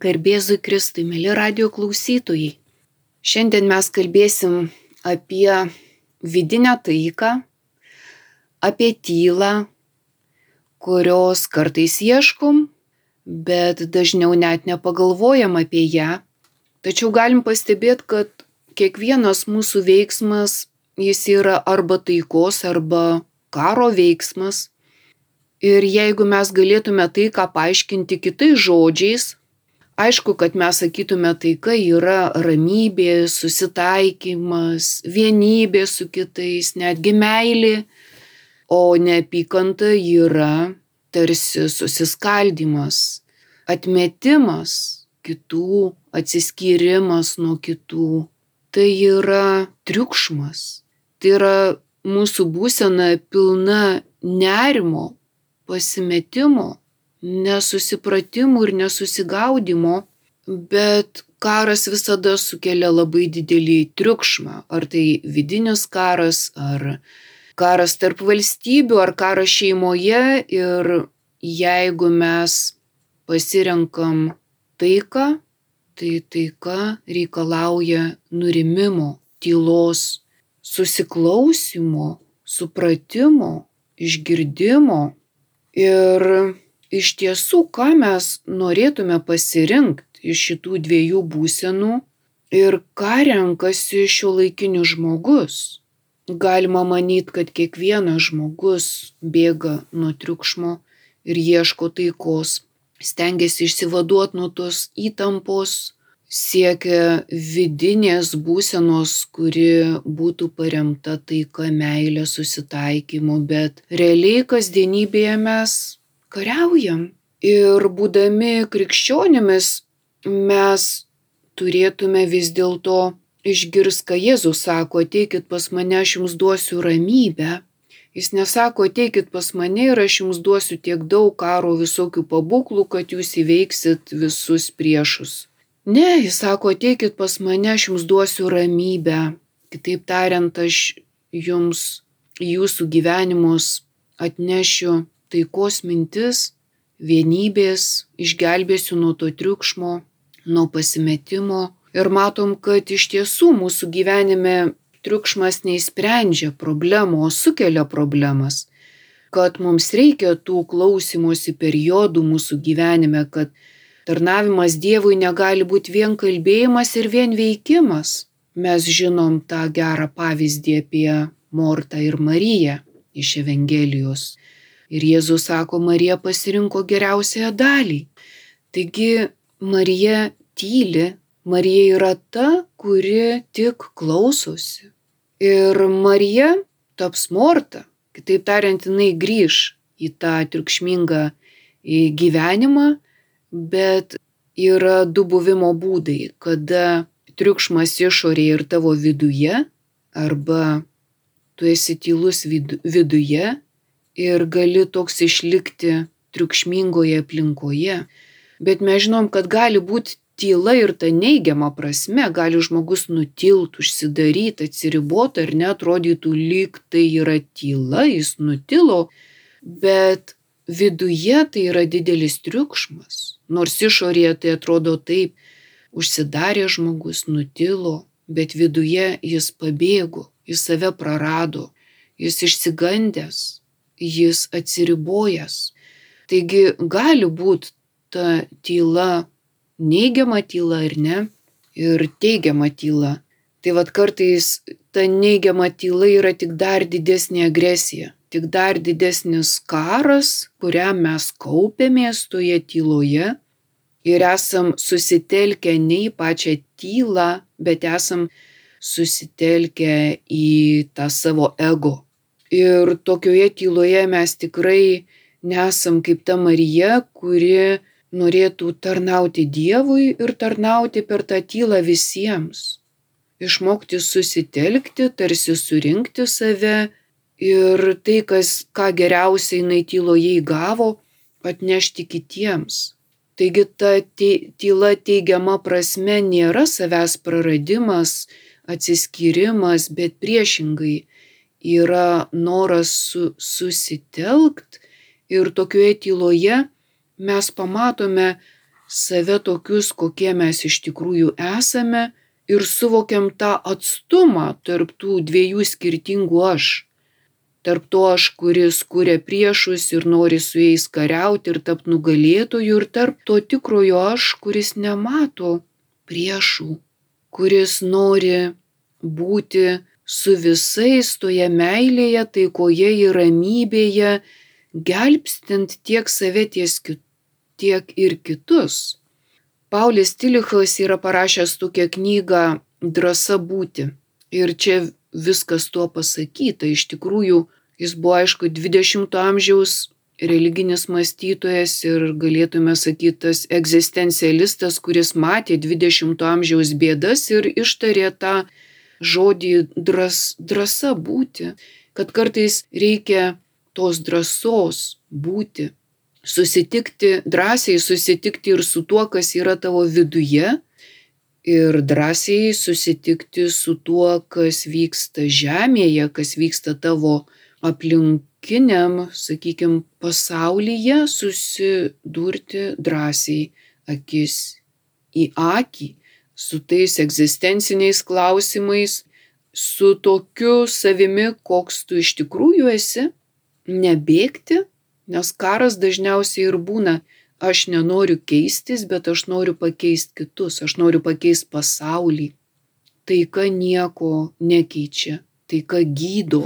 Garbėzui Kristui, mėly radio klausytojai. Šiandien mes kalbėsim apie vidinę taiką, apie tylą, kurios kartais ieškom, bet dažniau net nepagalvojam apie ją. Tačiau galim pastebėti, kad kiekvienas mūsų veiksmas, jis yra arba taikos, arba karo veiksmas. Ir jeigu mes galėtume tai, ką paaiškinti kitais žodžiais, aišku, kad mes sakytume taika yra ramybė, susitaikymas, vienybė su kitais, netgi meilė, o neapykanta yra tarsi susiskaldimas, atmetimas kitų, atsiskyrimas nuo kitų. Tai yra triukšmas, tai yra mūsų būsena pilna nerimo, pasimetimo, nesusipratimų ir nesusigaudimo, bet karas visada sukelia labai didelį triukšmą. Ar tai vidinis karas, ar karas tarp valstybių, ar karas šeimoje. Ir jeigu mes pasirenkam taiką, tai taika reikalauja nurimimo, tylos, susiklausimo, supratimo, išgirdimo Ir iš tiesų, ką mes norėtume pasirinkti iš šitų dviejų būsenų ir ką renkasi šio laikinių žmogus. Galima manyti, kad kiekvienas žmogus bėga nuo triukšmo ir ieško taikos, stengiasi išsivaduoti nuo tos įtampos, siekia vidinės būsenos, kuri būtų paremta taika, meilė, susitaikymu, bet realiai kasdienybėje mes kariaujam. Ir būdami krikščionimis mes turėtume vis dėlto išgirsti, ką Jėzus sako, ateikit pas mane, aš jums duosiu ramybę. Jis nesako, ateikit pas mane ir aš jums duosiu tiek daug karo visokių pabūklų, kad jūs įveiksit visus priešus. Ne, jis sako, ateikit pas mane, aš jums duosiu ramybę. Kitaip tariant, aš jums jūsų gyvenimus atnešiu taikos mintis, vienybės, išgelbėsiu nuo to triukšmo, nuo pasimetimo. Ir matom, kad iš tiesų mūsų gyvenime triukšmas neįsprendžia problemų, o sukelia problemas. Kad mums reikia tų klausimosi periodų mūsų gyvenime, kad Tarnavimas Dievui negali būti vien kalbėjimas ir vien veikimas. Mes žinom tą gerą pavyzdį apie Mortą ir Mariją iš Evangelijos. Ir Jėzus sako, Marija pasirinko geriausiąją dalį. Taigi Marija tyli, Marija yra ta, kuri tik klausosi. Ir Marija taps Morta, kitaip tariant, jinai grįž į tą triukšmingą gyvenimą bet yra du buvimo būdai, kada triukšmas išorėje ir tavo viduje, arba tu esi tylus viduje ir gali toks išlikti triukšmingoje aplinkoje. Bet mes žinom, kad gali būti tyla ir ta neigiama prasme, gali žmogus nutilt, užsidaryti, atsiriboti ar netrodytų lyg tai yra tyla, jis nutilo, bet viduje tai yra didelis triukšmas. Nors išorėje tai atrodo taip, užsidarė žmogus, nutilo, bet viduje jis pabėgo, jis save prarado, jis išsigandęs, jis atsiribojęs. Taigi gali būti ta tyla, neigiama tyla ar ne, ir teigiama tyla. Tai vad kartais ta neigiama tyla yra tik dar didesnė agresija tik dar didesnis karas, kuriam mes kaupėmės toje tyloje ir esam susitelkę ne į pačią tylą, bet esam susitelkę į tą savo ego. Ir tokioje tyloje mes tikrai nesam kaip ta Marija, kuri norėtų tarnauti Dievui ir tarnauti per tą tylą visiems. Išmokti susitelkti, tarsi surinkti save ir tai, kas, ką geriausiai jinai tyloje įgavo, atnešti kitiems. Taigi ta tyla teigiama prasme nėra savęs praradimas, atsiskyrimas, bet priešingai yra noras su, susitelkt ir tokioje tyloje mes pamatome save tokius, kokie mes iš tikrųjų esame ir suvokiam tą atstumą tarp tų dviejų skirtingų aš. Tarp to aš, kuris kuria priešus ir nori su jais kariauti ir tapti nugalėtoju, ir tarp to tikrojo aš, kuris nemato priešų, kuris nori būti su visais toje meilėje, taikoje ir ramybėje, gelbstint tiek save, tiek ir kitus. Paulius Tilichas yra parašęs tokią knygą Drąsa būti. Ir čia viskas tuo pasakyta. Iš tikrųjų, jis buvo, aišku, 20-ojo amžiaus religinis mąstytojas ir galėtume sakyti tas egzistencialistas, kuris matė 20-ojo amžiaus bėdas ir ištarė tą žodį dras, drąsa būti, kad kartais reikia tos drąsos būti susitikti, drąsiai susitikti ir su tuo, kas yra tavo viduje, ir drąsiai susitikti su tuo, kas vyksta žemėje, kas vyksta tavo aplinkiniam, sakykime, pasaulyje, susidurti drąsiai akis į akį su tais egzistenciniais klausimais, su tokiu savimi, koks tu iš tikrųjų esi, nebėgti, Nes karas dažniausiai ir būna, aš nenoriu keistis, bet aš noriu pakeisti kitus, aš noriu pakeisti pasaulį. Taika nieko nekeičia, taika gydo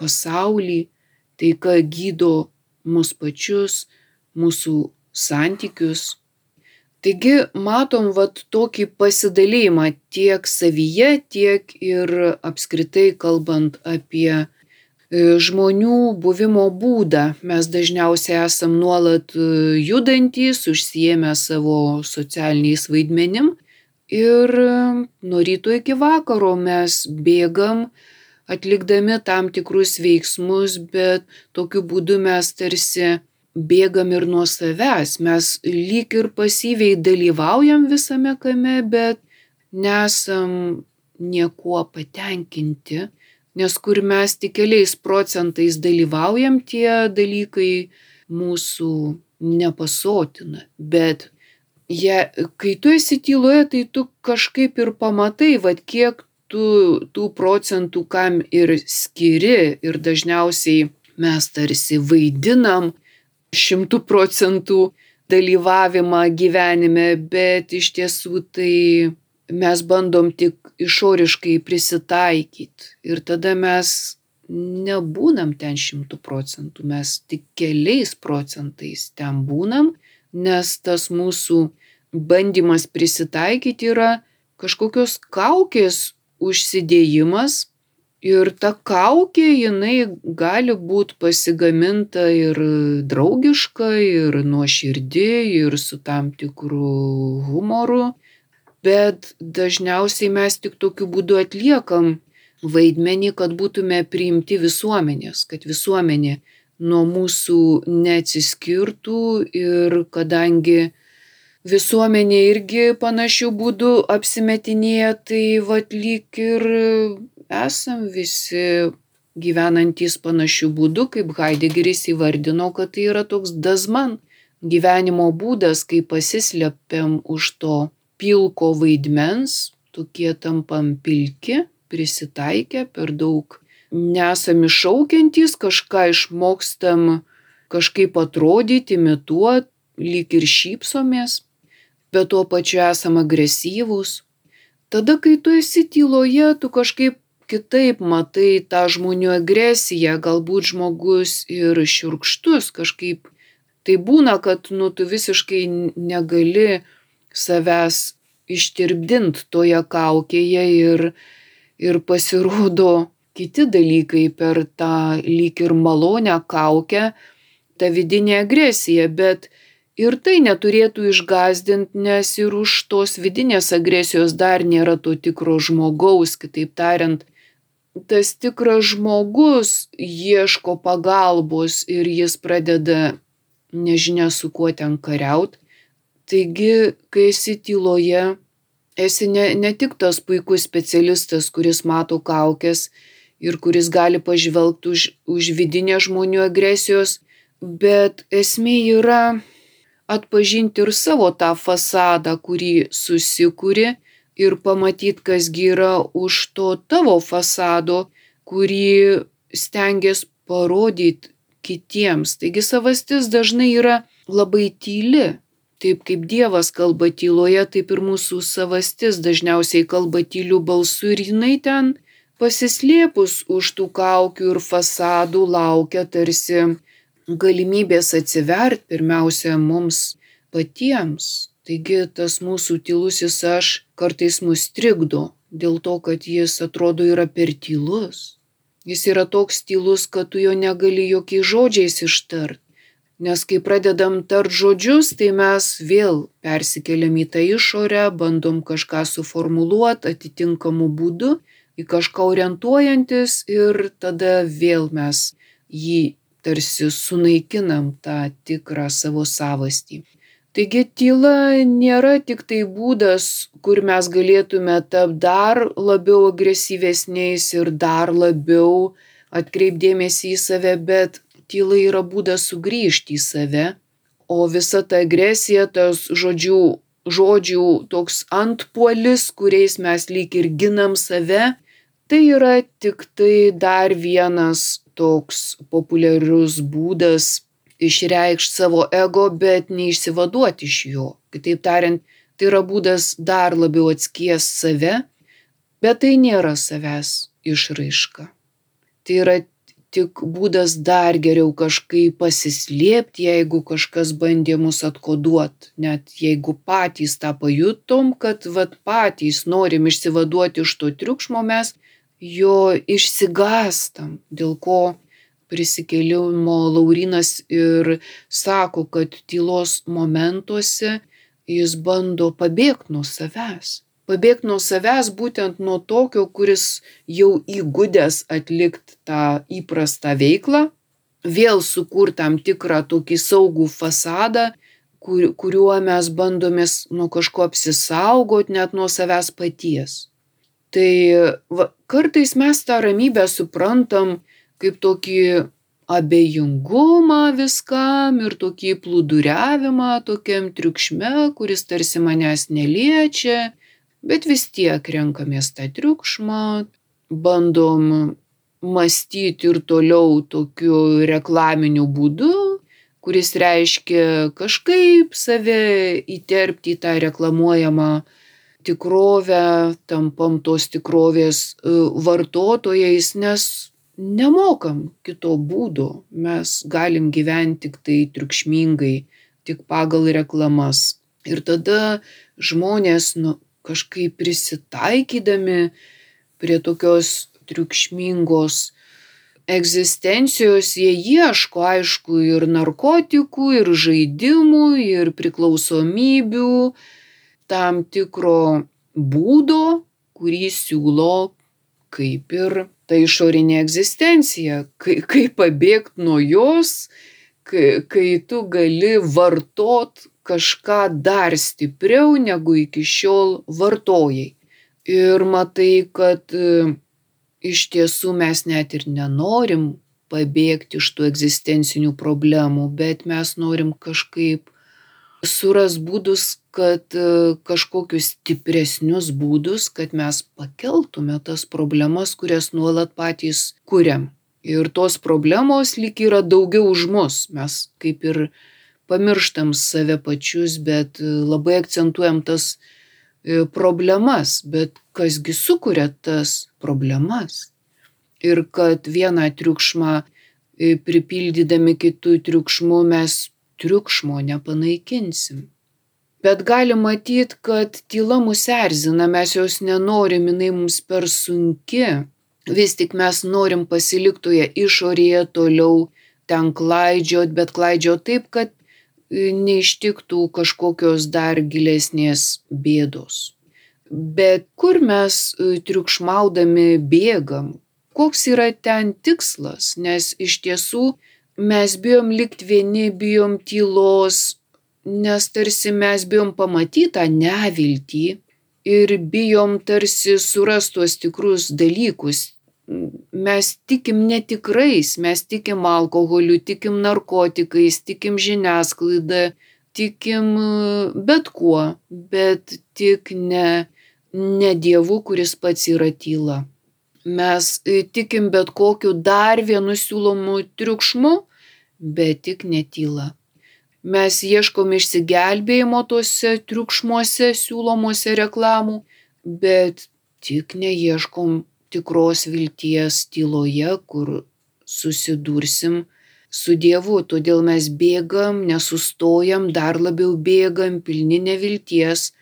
pasaulį, taika gydo mus pačius, mūsų santykius. Taigi matom vat tokį pasidalymą tiek savyje, tiek ir apskritai kalbant apie E, žmonių buvimo būdą. Mes dažniausiai esam nuolat e, judantys, užsiemę savo socialiniais vaidmenim ir e, nuo ryto iki vakaro mes bėgam, atlikdami tam tikrus veiksmus, bet tokiu būdu mes tarsi bėgam ir nuo savęs. Mes lyg ir pasyviai dalyvaujam visame kame, bet nesam niekuo patenkinti Nes kur mes tik keliais procentais dalyvaujam, tie dalykai mūsų nepasotina. Bet jie, kai tu esi tyloje, tai tu kažkaip ir pamatai, vad kiek tu tų procentų kam ir skiri. Ir dažniausiai mes tarsi vaidinam šimtų procentų dalyvavimą gyvenime, bet iš tiesų tai mes bandom tik išoriškai prisitaikyt ir tada mes nebūnam ten šimtų procentų, mes tik keliais procentais ten būnam, nes tas mūsų bandymas prisitaikyti yra kažkokios kaukės užsidėjimas ir ta kaukė jinai gali būti pasigaminta ir draugiška, ir nuoširdi, ir su tam tikru humoru. Bet dažniausiai mes tik tokiu būdu atliekam vaidmenį, kad būtume priimti visuomenės, kad visuomenė nuo mūsų neatsiskirtų ir kadangi visuomenė irgi panašių būdų apsimetinėja, tai vad lyg ir esam visi gyvenantys panašių būdų, kaip Heideggeris įvardino, kad tai yra toks dazman gyvenimo būdas, kai pasislepiam už to pilko vaidmens, tokie tampam pilki, prisitaikę, per daug nesam iššaukiantys, kažką išmokstam kažkaip atrodyti, imituoti, lyg ir šypsomės, bet tuo pačiu esam agresyvūs. Tada, kai tu esi tyloje, tu kažkaip kitaip matai tą žmonių agresiją, galbūt žmogus ir širkštus kažkaip. Tai būna, kad nu, tu visiškai negali savęs ištirpdint toje kaukėje ir, ir pasirodo kiti dalykai per tą lyg ir malonę kaukę, ta vidinė agresija, bet ir tai neturėtų išgazdinti, nes ir už tos vidinės agresijos dar nėra to tikro žmogaus, kitaip tariant, tas tikras žmogus ieško pagalbos ir jis pradeda nežinia su kuo ten kariaut, Taigi, kai esi tyloje, esi ne, ne tik tas puikus specialistas, kuris mato kaukės ir kuris gali pažvelgti už, už vidinę žmonių agresijos, bet esmė yra atpažinti ir savo tą fasadą, kurį susikūri ir pamatyti, kasgi yra už to tavo fasado, kurį stengiasi parodyti kitiems. Taigi savastis dažnai yra labai tyli. Taip kaip Dievas kalba tyloje, taip ir mūsų savastis dažniausiai kalba tyliu balsu ir jinai ten pasislėpus už tų kaukių ir fasadų laukia tarsi galimybės atsivert pirmiausia mums patiems. Taigi tas mūsų tylusis aš kartais mus trikdo dėl to, kad jis atrodo yra per tylus. Jis yra toks tylus, kad tu jo negali jokiais žodžiais ištart. Nes kai pradedam tart žodžius, tai mes vėl persikeliam į tą išorę, bandom kažką suformuluoti atitinkamu būdu, į kažką orientuojantis ir tada vėl mes jį tarsi sunaikinam tą tikrą savo savastį. Taigi tyla nėra tik tai būdas, kur mes galėtume tapti dar labiau agresyvesniais ir dar labiau atkreipdėmėsi į save, bet tyla yra būdas sugrįžti į save, o visa ta agresija, tas žodžių, žodžių toks antpuolis, kuriais mes lyg ir ginam save, tai yra tik tai dar vienas toks populiarus būdas išreikšti savo ego, bet neišsivaduoti iš jo. Kitaip tariant, tai yra būdas dar labiau atskies save, bet tai nėra savęs išraiška. Tai yra tik būdas dar geriau kažkaip pasislėpti, jeigu kažkas bandė mus atkoduoti. Net jeigu patys tą pajutom, kad vat patys norim išsivaduoti iš to triukšmo, mes jo išsigastam, dėl ko prisikėlimo Laurinas ir sako, kad tylos momentuose jis bando pabėgti nuo savęs pabėgt nuo savęs būtent nuo tokio, kuris jau įgudęs atlikti tą įprastą veiklą, vėl sukurti tam tikrą tokį saugų fasadą, kur, kuriuo mes bandomės nuo kažko apsisaugoti, net nuo savęs paties. Tai va, kartais mes tą ramybę suprantam kaip tokį abejingumą viskam ir tokį plūduriavimą tokiam triukšme, kuris tarsi manęs neliečia bet vis tiek renkamės tą triukšmą, bandom mąstyti ir toliau tokiu reklaminiu būdu, kuris reiškia kažkaip save įterpti į tą reklamuojamą tikrovę, tampam tos tikrovės e, vartotojais, nes nemokam kito būdo. Mes galim gyventi tik tai triukšmingai, tik pagal reklamas. Ir tada žmonės nu, kažkaip prisitaikydami prie tokios triukšmingos egzistencijos, jie ieško, aišku, ir narkotikų, ir žaidimų, ir priklausomybių, tam tikro būdo, kurį siūlo kaip ir ta išorinė egzistencija, kai, kaip pabėgti nuo jos, kai, kai tu gali vartot kažką dar stipriau negu iki šiol vartojai. Ir matai, kad e, iš tiesų mes net ir nenorim pabėgti iš tų egzistencinių problemų, bet mes norim kažkaip suras būdus, kad e, kažkokius stipresnius būdus, kad mes pakeltume tas problemas, kurias nuolat patys kuriam. Ir tos problemos lyg yra daugiau už mus. Mes kaip ir pamirštam save pačius, bet e, labai akcentuojam tas e, problemas, bet kasgi sukuria tas problemas. Ir kad vieną triukšmą pripildydami kitų triukšmų mes triukšmo nepanaikinsim. Bet gali matyti, kad tyla mus erzina, mes jos nenorim, jinai mums per sunki. Vis tik mes norim pasiliktoje išorėje toliau ten klaidžiot, bet klaidžiot taip, kad neištiktų kažkokios dar gilesnės bėdos. Bet kur mes e, triukšmaudami bėgam, koks yra ten tikslas, nes iš tiesų mes bijom likti vieni, bijom tylos, nes tarsi mes bijom pamatyti tą neviltį ir bijom tarsi surastos tikrus dalykus, mes tikim netikrais, mes tikim alkoholiu, tikim narkotikais, tikim žiniasklaida, tikim bet kuo, bet tik ne, ne Dievu, kuris pats yra tyla. Mes tikim bet kokiu dar vienu siūlomu triukšmu, bet tik netyla. Mes ieškom išsigelbėjimo tuose triukšmuose siūlomuose reklamų, bet tik neieškom tikros vilties tyloje, kur susidursim su Dievu. Todėl mes bėgam, nesustojam, dar labiau bėgam, pilni nevilties,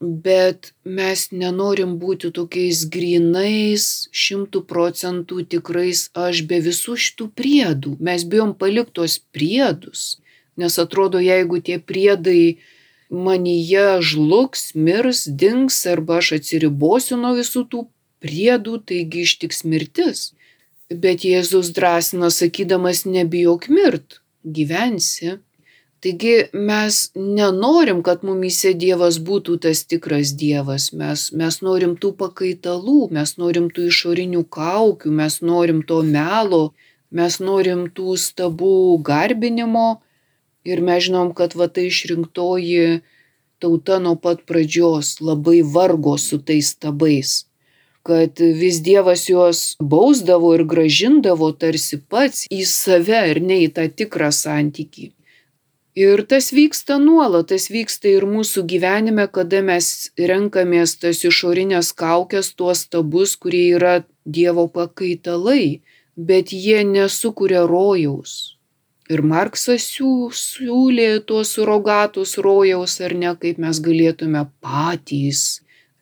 bet mes nenorim būti tokiais grinais, šimtų procentų tikrais aš be visų šitų priedų. Mes bijom paliktos priedus, nes atrodo, jeigu tie priedai manyje žlugs, mirs, dings arba aš atsiribosiu nuo visų tų priedų, taigi ištiks mirtis. Bet Jėzus drąsina sakydamas, nebijok mirt, gyvensi. Taigi mes nenorim, kad mumise Dievas būtų tas tikras Dievas, mes, mes norim tų pakaitalų, mes norim tų išorinių kaukių, mes norim to melo, mes norim tų stabų garbinimo ir mes žinom, kad va tai išrinktoji tauta nuo pat pradžios labai vargo su tais stabais kad vis Dievas juos bausdavo ir gražindavo tarsi pats į save ir ne į tą tikrą santykį. Ir tas vyksta nuolat, tas vyksta ir mūsų gyvenime, kada mes renkamės tas išorinės kaukės, tuos stabus, kurie yra Dievo pakaitalai, bet jie nesukuria rojaus. Ir Marksas siūlė tuos surogatus rojaus, ar ne, kaip mes galėtume patys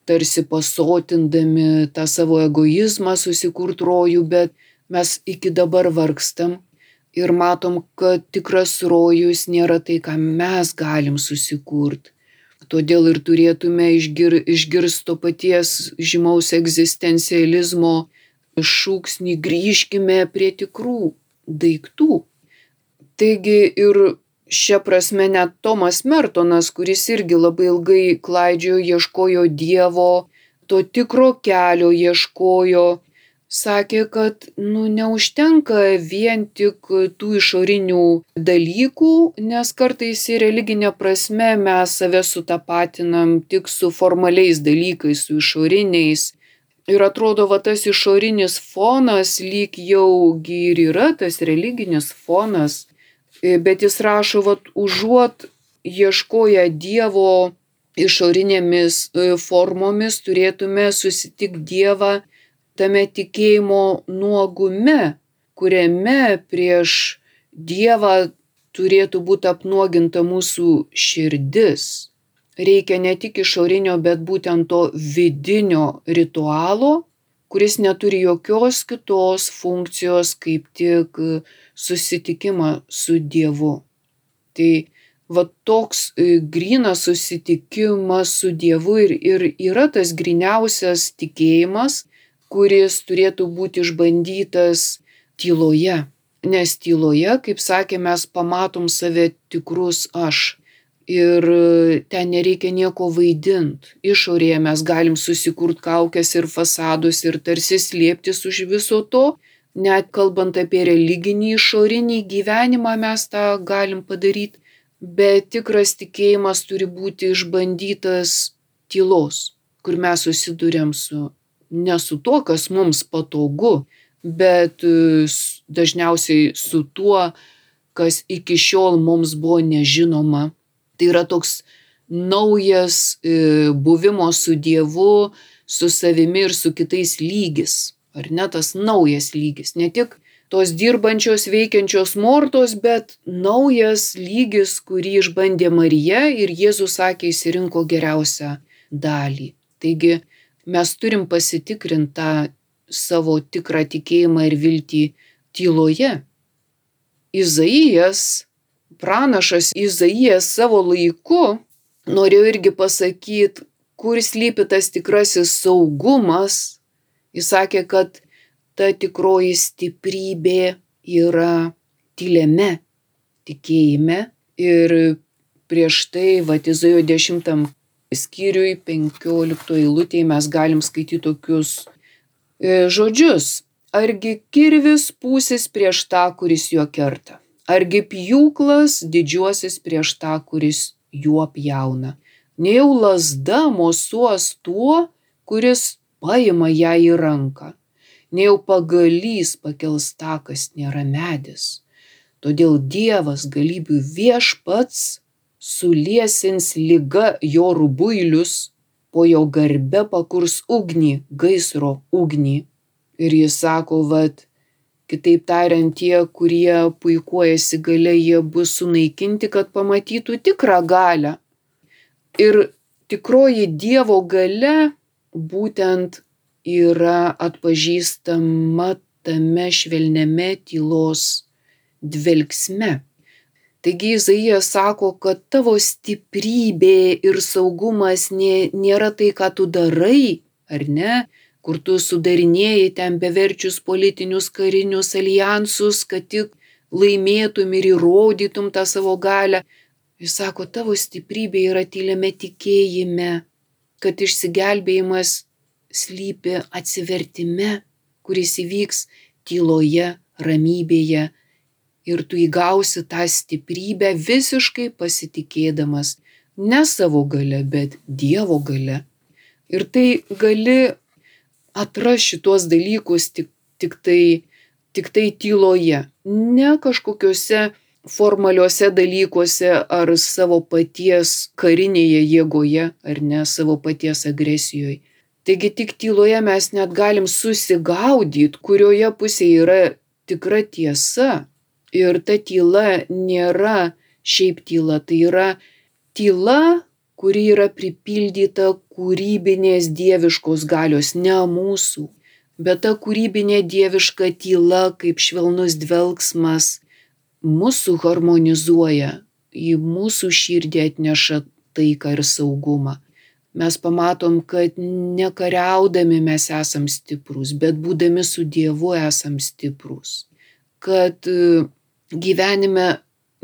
tarsi pasotindami tą savo egoizmą susikurt rojų, bet mes iki dabar vargstam ir matom, kad tikras rojus nėra tai, ką mes galim susikurt. Todėl ir turėtume išgir, išgirsto paties žymaus egzistencializmo šūksnį grįžkime prie tikrų daiktų. Taigi ir šia prasme net Tomas Mertonas, kuris irgi labai ilgai klaidžiojo, ieškojo Dievo, to tikro kelio ieškojo, sakė, kad nu, neužtenka vien tik tų išorinių dalykų, nes kartais į religinę prasme mes save sutapatinam tik su formaliais dalykais, su išoriniais. Ir atrodo, va tas išorinis fonas lyg jaugi ir yra tas religinis fonas, bet jis rašo, vat, užuot ieškoję Dievo išorinėmis e, formomis, turėtume susitikti Dievą tame tikėjimo nuogume, kuriame prieš Dievą turėtų būti apnuoginta mūsų širdis. Reikia ne tik išorinio, bet būtent to vidinio ritualo, kuris neturi jokios kitos funkcijos kaip tik susitikimą su Dievu. Tai va toks e, grinas susitikimas su Dievu ir, ir yra tas griniausias tikėjimas, kuris turėtų būti išbandytas tyloje. Nes tyloje, kaip sakė, mes pamatom save tikrus aš. Ir e, ten nereikia nieko vaidinti. Išorėje mes galim susikurt kaukės ir fasadus ir tarsi slėptis už viso to, net kalbant apie religinį išorinį gyvenimą mes tą galim padaryti, bet tikras tikėjimas turi būti išbandytas tylos, kur mes susidurėm su ne su tuo, kas mums patogu, bet e, dažniausiai su tuo, kas iki šiol mums buvo nežinoma. Tai yra toks naujas e, buvimo su Dievu, su savimi ir su kitais lygis ar ne tas naujas lygis. Ne tik tos dirbančios, veikiančios mortos, bet naujas lygis, kurį išbandė Marija ir Jėzus sakė, įsirinko geriausią dalį. Taigi mes turim pasitikrinti tą savo tikrą tikėjimą ir viltį tyloje. Izaijas, pranašas Izaijas savo laiku norėjo irgi pasakyti, kur slypi tas tikrasis saugumas, Jis sakė, kad ta tikroji stiprybė yra tylėme tikėjime ir prieš tai Vatizojo 10 skyriui 15 eilutėje mes galim skaityti tokius e, žodžius. Argi kirvis pūsis prieš tą, kuris juo kerta? Argi pjūklas didžiuosis prieš tą, kuris juo pjauna. Nejau lasda mosuos tuo, kuris paima ją į ranką. Nejau pagalys pakels tą, kas nėra medis. Todėl Dievas galybių viešpats suliesins lyga jo rubuilius, po jo garbe pakurs ugnį, gaisro ugnį. Ir jis sako, vad, kitaip tariant, tie, kurie puikuojasi gale, jie bus sunaikinti, kad pamatytų tikrą galę. Ir tikroji Dievo gale būtent yra atpažįstama tame švelniame tylos dvelgsme. Taigi Izaijas sako, kad tavo stiprybė ir saugumas nė, nėra tai, ką tu darai, ar ne, kur tu sudarinėjai ten beverčius politinius karinius alijansus, kad tik laimėtum ir įrodytum tą savo galę. Jis sako, tavo stiprybė yra tyliame tikėjime, kad išsigelbėjimas slypi atsivertime, kuris įvyks tyloje, ramybėje, ir tu įgausi tą stiprybę visiškai pasitikėdamas ne savo gale, bet Dievo gale. Ir tai gali atrasti šitos dalykus tik, tik, tai, tik tai tyloje, ne kažkokiuose formaliuose dalykuose ar savo paties karinėje jėgoje, ar ne savo paties agresijoje. Taigi tik tyloje mes net galim susigaudyti, kurioje pusėje yra tikra tiesa, Ir ta tyla nėra šiaip tyla, tai yra tyla, kuri yra pripildyta kūrybinės dieviškos galios, ne mūsų, bet ta kūrybinė dieviška tyla kaip švelnus dvelgsmas mūsų harmonizuoja, į mūsų širdį atneša taiką ir saugumą. Mes pamatom, kad nekariaudami mes esam stiprus, bet būdami su Dievu esam stiprus. Kad gyvenime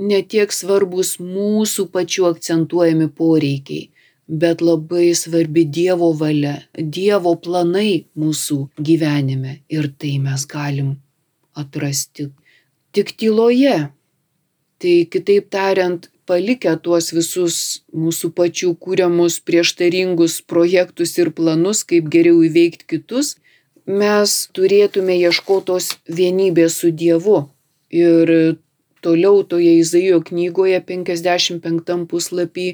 ne tiek svarbus mūsų pačių akcentuojami poreikiai, bet labai svarbi Dievo valia, Dievo planai mūsų gyvenime ir tai mes galim atrasti tik tyloje. Tai kitaip tariant, palikę tuos visus mūsų pačių kūriamus prieštaringus projektus ir planus, kaip geriau įveikti kitus, mes turėtume ieškotos vienybės su Dievu Ir toliau toje Izaijo knygoje 55 puslapį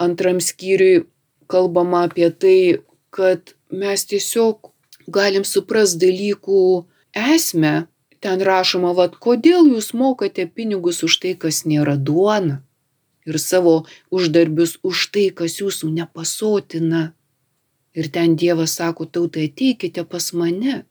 antram skyriui kalbama apie tai, kad mes tiesiog galim supras dalykų esmę. Ten rašoma, vad, kodėl jūs mokate pinigus už tai, kas nėra duona ir savo uždarbius už tai, kas jūsų nepasotina. Ir ten Dievas sako, tautai ateikite pas mane,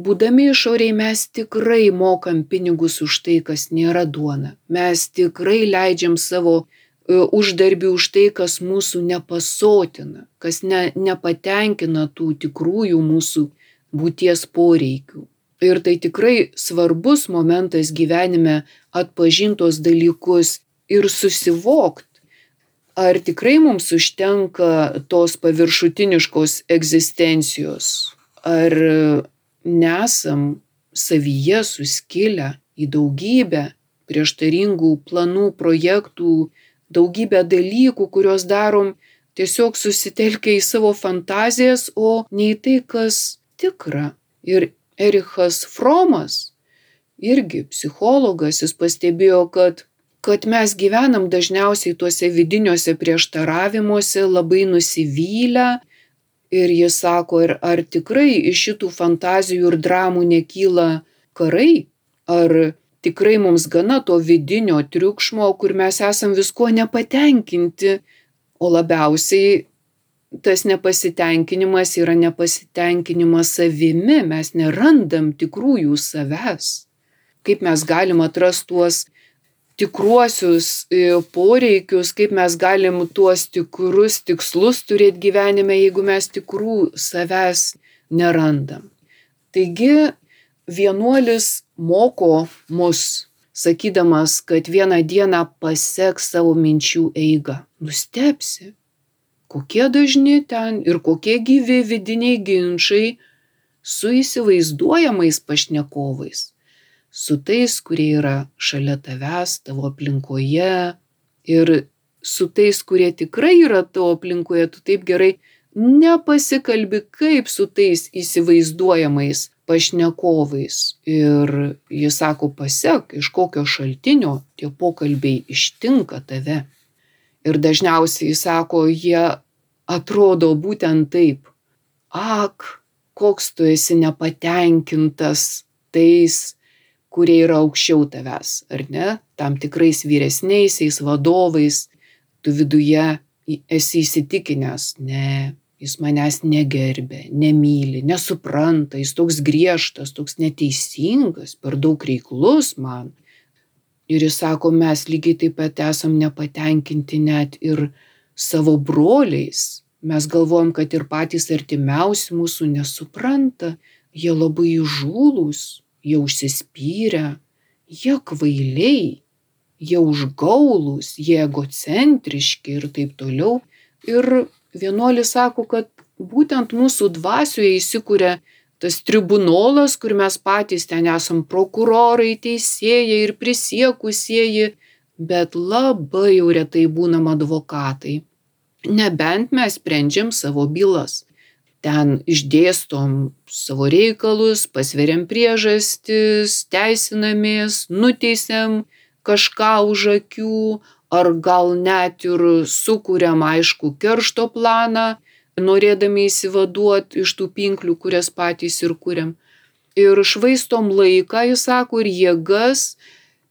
Būdami išoriai mes tikrai mokam pinigus už tai, kas nėra duona. Mes tikrai leidžiam savo uždarbį už tai, kas mūsų nepasotina, kas ne, nepatenkina tų tikrųjų mūsų būties poreikių. Ir tai tikrai svarbus momentas gyvenime atpažintos dalykus ir susivokti, ar tikrai mums užtenka tos paviršutiniškos egzistencijos, ar nesam savyje suskilę į daugybę prieštaringų planų, projektų, daugybę dalykų, kuriuos darom tiesiog susitelkę į savo fantazijas, o ne į tai, kas tikra. Ir Erichas Fromas, irgi psichologas, jis pastebėjo, kad kad mes gyvenam dažniausiai tuose vidiniuose prieštaravimuose, labai nusivylę, Ir jis sako, ir ar tikrai iš šitų fantazijų ir dramų nekyla karai? Ar tikrai mums gana to vidinio triukšmo, kur mes esam visko nepatenkinti, o labiausiai tas nepasitenkinimas yra nepasitenkinimas savimi, mes nerandam tikrųjų savęs. Kaip mes galim atrasti tuos tikruosius e, poreikius, kaip mes galim tuos tikrus tikslus turėti gyvenime, jeigu mes tikrų savęs nerandam. Taigi vienuolis moko mus, sakydamas, kad vieną dieną paseks savo minčių eigą. Nustepsi, kokie dažni ten ir kokie gyvi vidiniai ginčiai su įsivaizduojamais pašnekovais su tais, kurie yra šalia tavęs, tavo aplinkoje. Ir su tais, kurie tikrai yra tavo aplinkoje, tu taip gerai nepasikalbi kaip su tais įsivaizduojamais pašnekovais. Ir jis sako, pasek, iš kokio šaltinio tie pokalbiai ištinka tave. Ir dažniausiai, sako, jie atrodo būtent taip. Ak, koks tu esi nepatenkintas tais, kurie yra aukščiau tavęs, ar ne, tam tikrais vyresniaisiais vadovais, tu viduje esi įsitikinęs, ne, jis manęs negerbė, nemyli, nesupranta, jis toks griežtas, toks neteisingas, per daug reiklus man. Ir jis sako, mes lygiai taip pat esam nepatenkinti net ir savo broliais. Mes galvojam, kad ir patys artimiausi mūsų nesupranta, jie labai įžūlus, jie užsispyrę, jie kvailiai, jie užgaulus, jie egocentriški ir taip toliau. Ir vienuolis sako, kad būtent mūsų dvasioje įsikūrė tas tribunolas, kur mes patys ten esam prokurorai, teisėjai ir prisiekusieji, bet labai jau retai būnam advokatai. Nebent mes sprendžiam savo bylas. Ten išdėstom savo reikalus, pasveriam priežastis, teisinamės, nuteisiam kažką už akių, ar gal net ir sukūriam aišku keršto planą, norėdami įsivaduoti iš tų pinklių, kurias patys ir kuriam. Ir švaistom laiką, jis sako, ir jėgas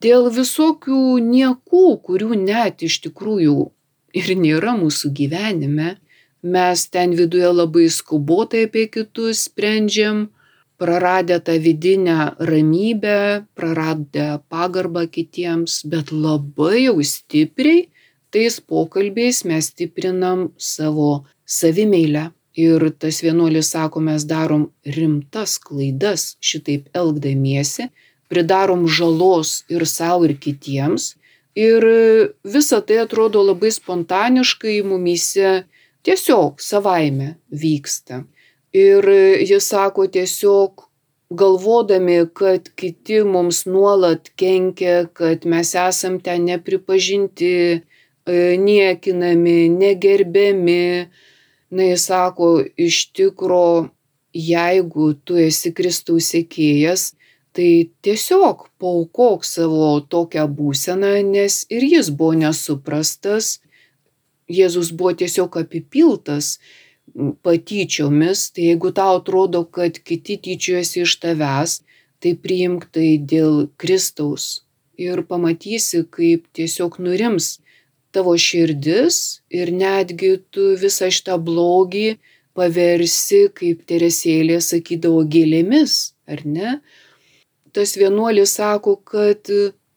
dėl visokių niekų, kurių net iš tikrųjų ir nėra mūsų gyvenime. Mes ten viduje labai skubotai apie kitus sprendžiam, praradę tą vidinę ramybę, praradę pagarbą kitiems, bet labai jau stipriai tais pokalbiais mes stiprinam savo savimeilę. Ir tas vienuolis sako, mes darom rimtas klaidas šitaip elgdamiesi, pridarom žalos ir savo, ir kitiems. Ir visa tai atrodo labai spontaniškai mumyse tiesiog savaime vyksta. Ir jis sako tiesiog galvodami, kad kiti mums nuolat kenkia, kad mes esam ten nepripažinti, e, niekinami, negerbiami. Na, jis sako, iš tikro, jeigu tu esi Kristaus sėkėjas, tai tiesiog paukok savo tokią būseną, nes ir jis buvo nesuprastas, Jėzus buvo tiesiog apipiltas patyčiomis, tai jeigu tau atrodo, kad kiti tyčiojasi iš tavęs, tai priimk tai dėl Kristaus ir pamatysi, kaip tiesiog nurims tavo širdis ir netgi tu visą šitą blogį paversi, kaip Teresėlė sakydavo, gėlėmis, ar ne? Tas vienuolis sako, kad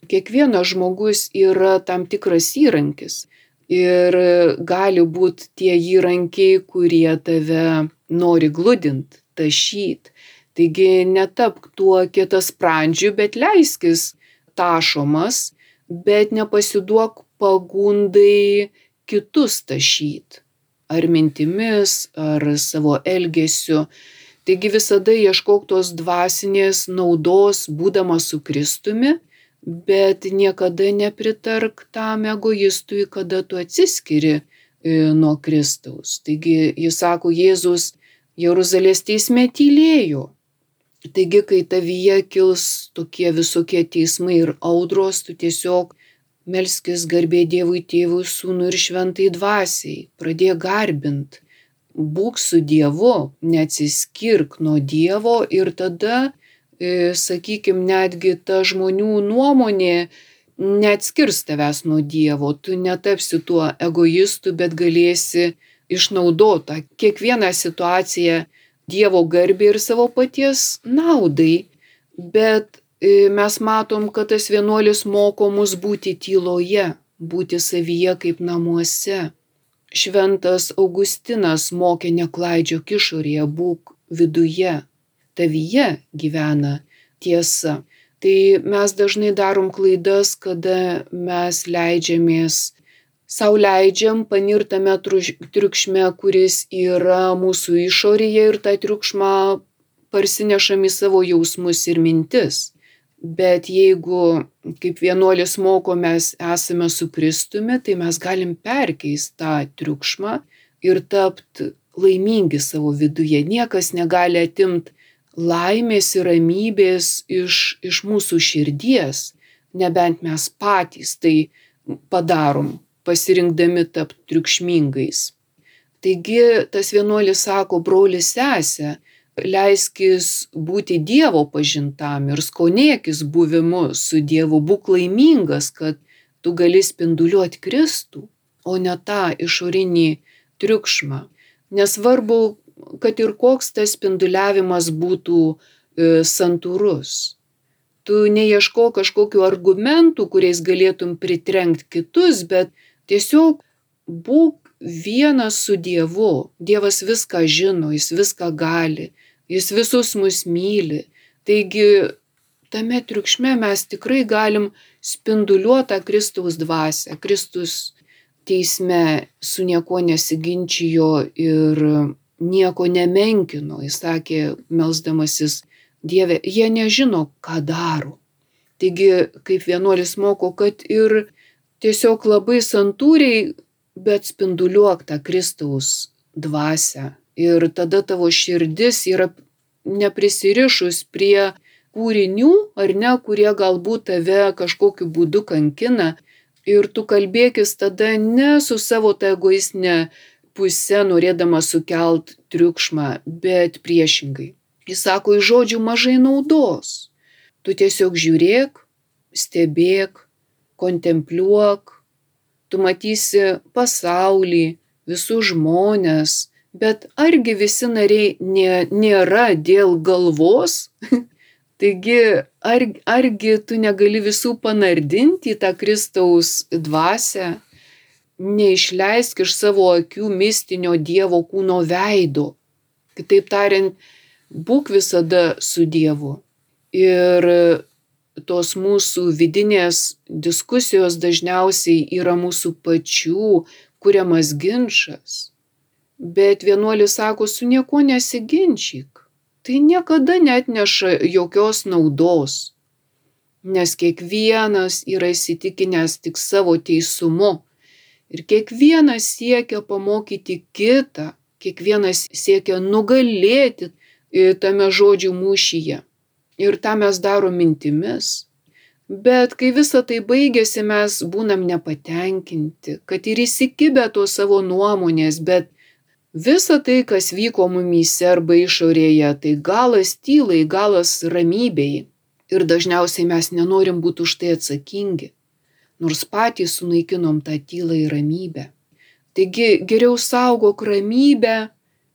kiekvienas žmogus yra tam tikras įrankis ir gali būt tie įrankiai, kurie tave nori gludint, tašyt. Taigi netapk tuo kietasprandžiu, bet leiskis tašomas, bet nepasiduok pagundai kitus tašyt. Ar mintimis, ar savo elgesiu. Taigi visada ieškok tos dvasinės naudos, būdamas su Kristumi bet niekada nepritark tam egoistui, kada tu atsiskiri e, nuo Kristaus. Taigi jis sako, Jėzus Jeruzalės teisme tylėjo. Taigi, kai tavyje kils tokie visokie teismai ir audros, tu tiesiog melskis garbė Dievui tėvui, sūnui ir šventai dvasiai, pradėk garbint, būk su Dievu, neatsiskirk nuo Dievo ir tada sakykim, netgi ta žmonių nuomonė neatskirs tavęs nuo Dievo, tu netapsi tuo egoistu, bet galėsi išnaudota kiekvieną situaciją Dievo garbė ir savo paties naudai. Bet e, mes matom, kad tas vienuolis moko mus būti tyloje, būti savyje kaip namuose. Šventas Augustinas mokė neklaidžiok išorėje, būk viduje, tavyje gyvena tiesa. Tai mes dažnai darom klaidas, kada mes leidžiamės, savo leidžiam panirtame triukšme, kuris yra mūsų išorėje ir tą triukšmą parsinešam į savo jausmus ir mintis. Bet jeigu, kaip vienuolis moko, mes esame su Kristumi, tai mes galim perkeisti tą triukšmą ir tapti laimingi savo viduje. Niekas negali atimti laimės ir ramybės iš, iš mūsų širdies, nebent mes patys tai padarom, pasirinkdami tapti triukšmingais. Taigi tas vienuolis sako, brolis sesė, leiskis būti Dievo pažintam ir skonėkis buvimu su Dievu, būk laimingas, kad tu gali spinduliuoti Kristų, o ne tą išorinį triukšmą. Nesvarbu, kad ir koks tas spinduliavimas būtų e, santūrus. Tu neieško kažkokiu argumentų, kuriais galėtum pritrenkti kitus, bet tiesiog būk vienas su Dievu. Dievas viską žino, jis viską gali, jis visus mus myli. Taigi tame triukšme mes tikrai galim spinduliuotą Kristaus dvasę. Kristus teisme su niekuo nesiginčijo ir nieko nemenkino. Jis sakė, melzdamasis Dieve, jie nežino, ką daro. Taigi, kaip vienuolis moko, kad ir tiesiog labai santūriai bet spinduliuok tą Kristaus dvasę. Ir tada tavo širdis yra neprisirišus prie kūrinių, ar ne, kurie galbūt tave kažkokiu būdu kankina. Ir tu kalbėkis tada ne su savo ta egoistinė pusė, norėdama sukelt triukšmą, bet priešingai. Jis sako, iš žodžių mažai naudos. Tu tiesiog žiūrėk, stebėk, kontempliuok, tu matysi pasaulį, visus žmonės, bet argi visi nariai nė, nėra dėl galvos? Taigi, ar, argi tu negali visų panardinti į tą Kristaus dvasę, neišleisk iš savo akių mistinio Dievo kūno veido. Kitaip tariant, būk visada su Dievu. Ir tos mūsų vidinės diskusijos dažniausiai yra mūsų pačių kuriamas ginčas. Bet vienuolis sako, su niekuo nesiginčyk. Tai niekada net neša jokios naudos. Nes kiekvienas yra įsitikinęs tik savo teisumu. Ir kiekvienas siekia pamokyti kitą. Kiekvienas siekia nugalėti tame žodžių mūšyje ir tą mes darom mintimis. Bet kai visa tai baigėsi, mes būnam nepatenkinti, kad ir įsikibę to savo nuomonės, bet visa tai, kas vyko mumyse arba išorėje, tai galas tylai, galas ramybei. Ir dažniausiai mes nenorim būti už tai atsakingi, nors patys sunaikinom tą tylą ir ramybę. Taigi geriau saugok ramybę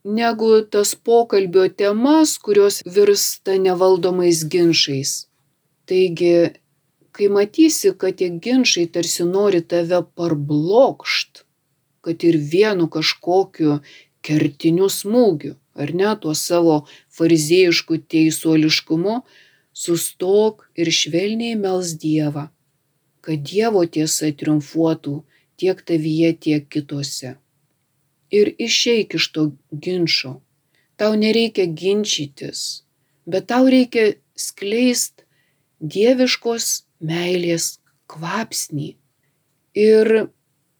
negu tas pokalbio temas, kurios virsta nevaldomais ginčiais. Taigi, kai matysi, kad tie ginčiai tarsi nori tave parblokšt, kad ir vienu kažkokiu kertiniu smūgiu, ar ne, tuo savo farizėjišku teisuoliškumu, sustok ir švelniai mels Dievą, kad Dievo tiesa triumfuotų tiek tavyje, tiek kitose ir išeik iš to ginčio. Tau nereikia ginčytis, bet tau reikia skleist dieviškos meilės kvapsnį. Ir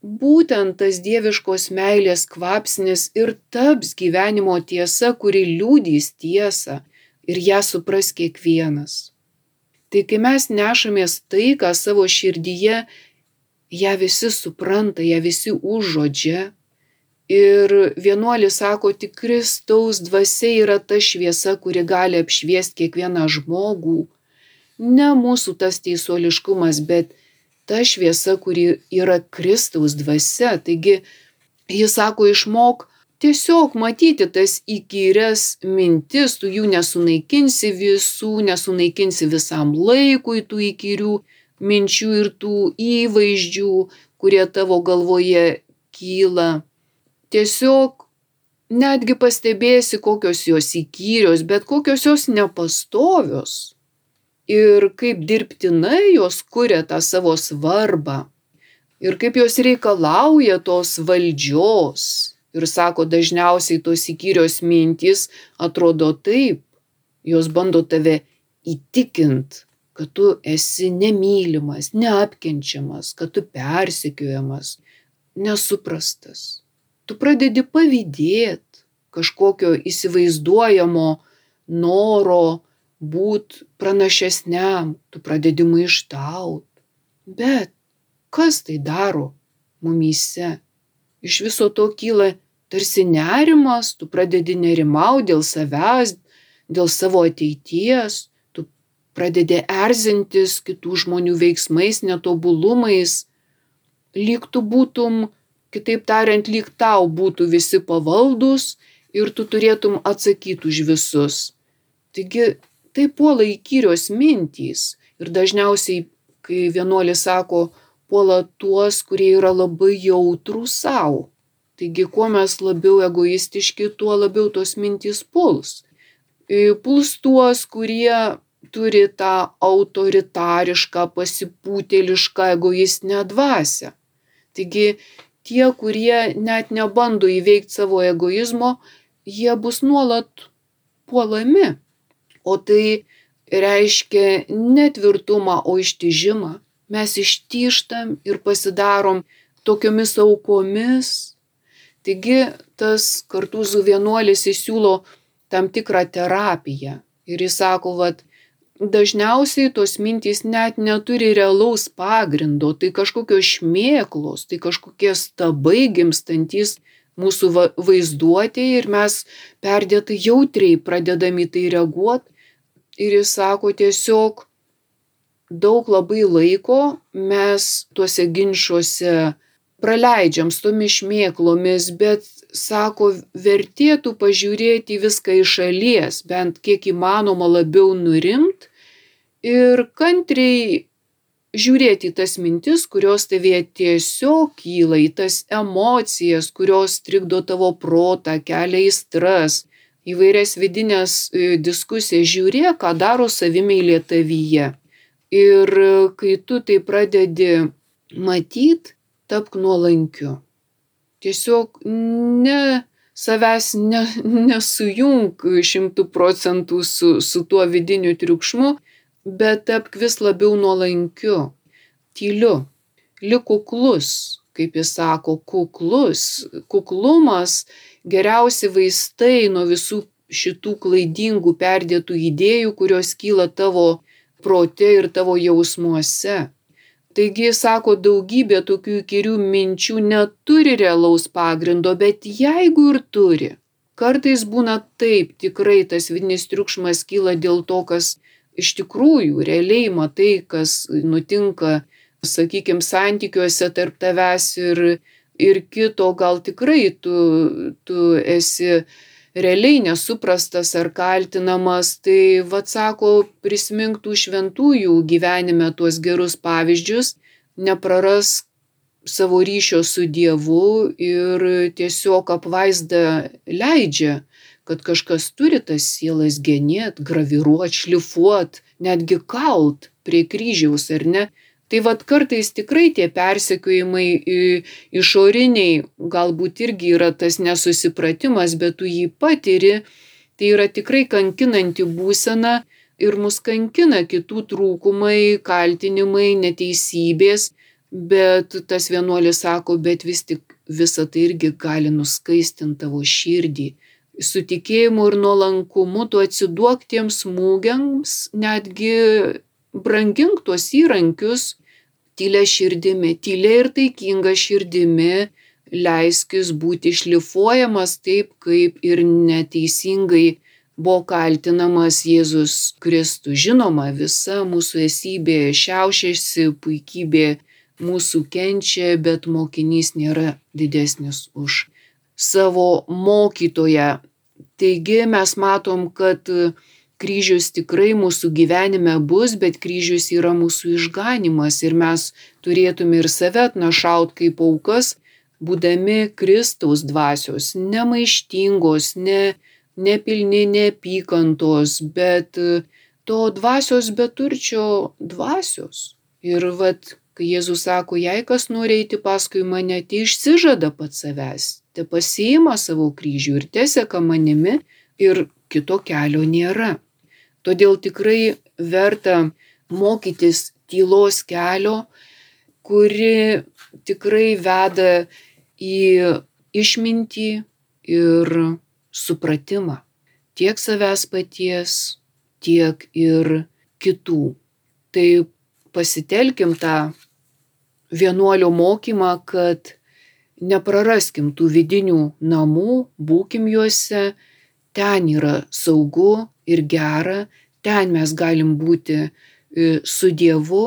būtent tas dieviškos meilės kvapsnis ir taps gyvenimo tiesa, kuri liūdys tiesą ir ją supras kiekvienas. Tai kai mes nešamės taiką savo širdyje, ją visi supranta, ją visi užžodžia, Ir vienuolis sako, tik Kristaus dvasia yra ta šviesa, kuri gali apšviesti kiekvieną žmogų. Ne mūsų tas teisuoliškumas, bet ta šviesa, kuri yra Kristaus dvasia. Taigi jis sako, išmok tiesiog matyti tas įkyrias mintis, tu jų nesunaikinsi visų, nesunaikinsi visam laikui tų įkyrių minčių ir tų įvaizdžių, kurie tavo galvoje kyla tiesiog netgi pastebėsi, kokios jos įkyrios, bet kokios jos nepastovios. Ir kaip dirbtinai jos kuria tą savo svarbą. Ir kaip jos reikalauja tos valdžios. Ir sako, dažniausiai tos įkyrios mintys atrodo taip. Jos bando tave įtikint, kad tu esi nemylimas, neapkenčiamas, kad tu persekiojamas, nesuprastas. Tu pradedi pavydėti kažkokio įsivaizduojamo noro būti pranašesniam, tu pradedi maištaut. Bet kas tai daro mumyse? Iš viso to kyla tarsi nerimas, tu pradedi nerimauti dėl savęs, dėl savo ateities, tu pradedi erzintis kitų žmonių veiksmais, netobulumais, lyg tu būtum, kitaip tariant, lyg tau būtų visi pavaldus ir tu turėtum atsakyti už visus. Taigi tai puola įkyrios mintys ir dažniausiai, kai vienuolis sako, puola tuos, kurie yra labai jautrų savo. Taigi, kuo mes labiau egoistiški, tuo labiau tos mintys puls. E, puls tuos, kurie turi tą autoritarišką, pasipūtėlišką, egoistinę dvasę. Taigi, tie, kurie net nebando įveikti savo egoizmo, jie bus nuolat puolami. O tai reiškia netvirtumą, o ištižimą. Mes ištyštam ir pasidarom tokiomis aukomis. Taigi tas kartūzų vienuolis įsiūlo tam tikrą terapiją. Ir jis sako, vad, dažniausiai tos mintys net neturi realaus pagrindo, tai kažkokios šmėklos, tai kažkokie stabai gimstantis mūsų vaizduotėje ir mes perdėtai jautriai pradedami tai reaguoti. Ir jis sako tiesiog, daug labai laiko mes tuose ginčiuose praleidžiam su tomis šmėklomis, bet sako, vertėtų pažiūrėti viską iš šalies, bent kiek įmanoma labiau nurimt ir kantriai žiūrėti į tas mintis, kurios tavie tiesiog kyla, į tas emocijas, kurios trikdo tavo protą, kelia įstras, įvairias vidinės e, diskusijas, žiūrėk, ką daro savimėlė tavyje. Ir e, kai tu tai pradedi matyti, tapk nuolankiu. Tiesiog ne savęs ne, nesujung šimtų procentų su, su tuo vidiniu triukšmu, bet tapk vis labiau nuolankiu, tyliu, lik kuklus, kaip jis sako, kuklus. Kuklumas geriausi vaistai nuo visų šitų klaidingų perdėtų idėjų, kurios kyla tavo prote ir tavo jausmuose. Taigi, sako, daugybė tokių įkyrių minčių neturi realaus pagrindo, bet jeigu ir turi, kartais būna taip, tikrai tas vidinis triukšmas kyla dėl to, kas iš tikrųjų realiai matai, kas nutinka, sakykime, santykiuose tarp tavęs ir, ir kito, gal tikrai tu, tu esi realiai nesuprastas ar kaltinamas, tai vad sako, prisiminktų šventųjų gyvenime tuos gerus pavyzdžius, nepraras savo ryšio su Dievu ir tiesiog apvaizda leidžia kad kažkas turi tas sielas genėt, graviruot, šlifuot, netgi kalt prie kryžiaus, ar ne? Tai vad kartais tikrai tie persekiojimai išoriniai, galbūt irgi yra tas nesusipratimas, bet tu jį patiri, tai yra tikrai kankinanti būsena ir mus kankina kitų trūkumai, kaltinimai, neteisybės, bet tas vienuolis sako, bet vis tik visa tai irgi gali nuskaistinti tavo širdį. Su tikėjimu ir nuolankumu tu atsiduok tiems smūgiams, netgi brangink tuos įrankius, tylė širdimi, tylė ir taikinga širdimi, leiskis būti šlifuojamas taip, kaip ir neteisingai buvo kaltinamas Jėzus Kristus. Žinoma, visa mūsų esybė šiaušiasi, puikybė mūsų kenčia, bet mokinys nėra didesnis už savo mokytoją. Taigi mes matom, kad kryžius tikrai mūsų gyvenime bus, bet kryžius yra mūsų išganimas ir mes turėtume ir save atnašaut kaip aukas, būdami Kristaus dvasios, nemaištingos, ne, nepilni neapykantos, bet to dvasios beturčio dvasios. Ir vad, kai Jėzus sako, jei kas nori eiti paskui mane, tai išsižada pats savęs, te pasiima savo kryžių ir teseka manimi ir kito kelio nėra. Todėl tikrai verta mokytis tylos kelio, kuri tikrai veda į išmintį ir supratimą tiek savęs paties, tiek ir kitų. Tai pasitelkim tą vienuolio mokymą, kad nepraraskim tų vidinių namų, būkim juose, ten yra saugu ir gera, ten mes galim būti e, su Dievu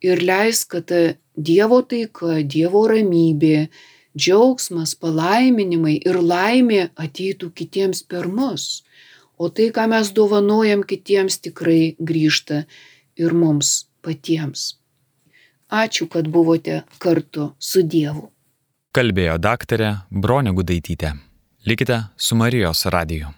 ir leis, kad ta Dievo taika, Dievo ramybė, džiaugsmas, palaiminimai ir laimė ateitų kitiems per mus. O tai, ką mes dovanojam kitiems, tikrai grįžta ir mums patiems. Ačiū, kad buvote kartu su Dievu. Kalbėjo daktarė Bronė Gudaitytė. Likite su Marijos radiju.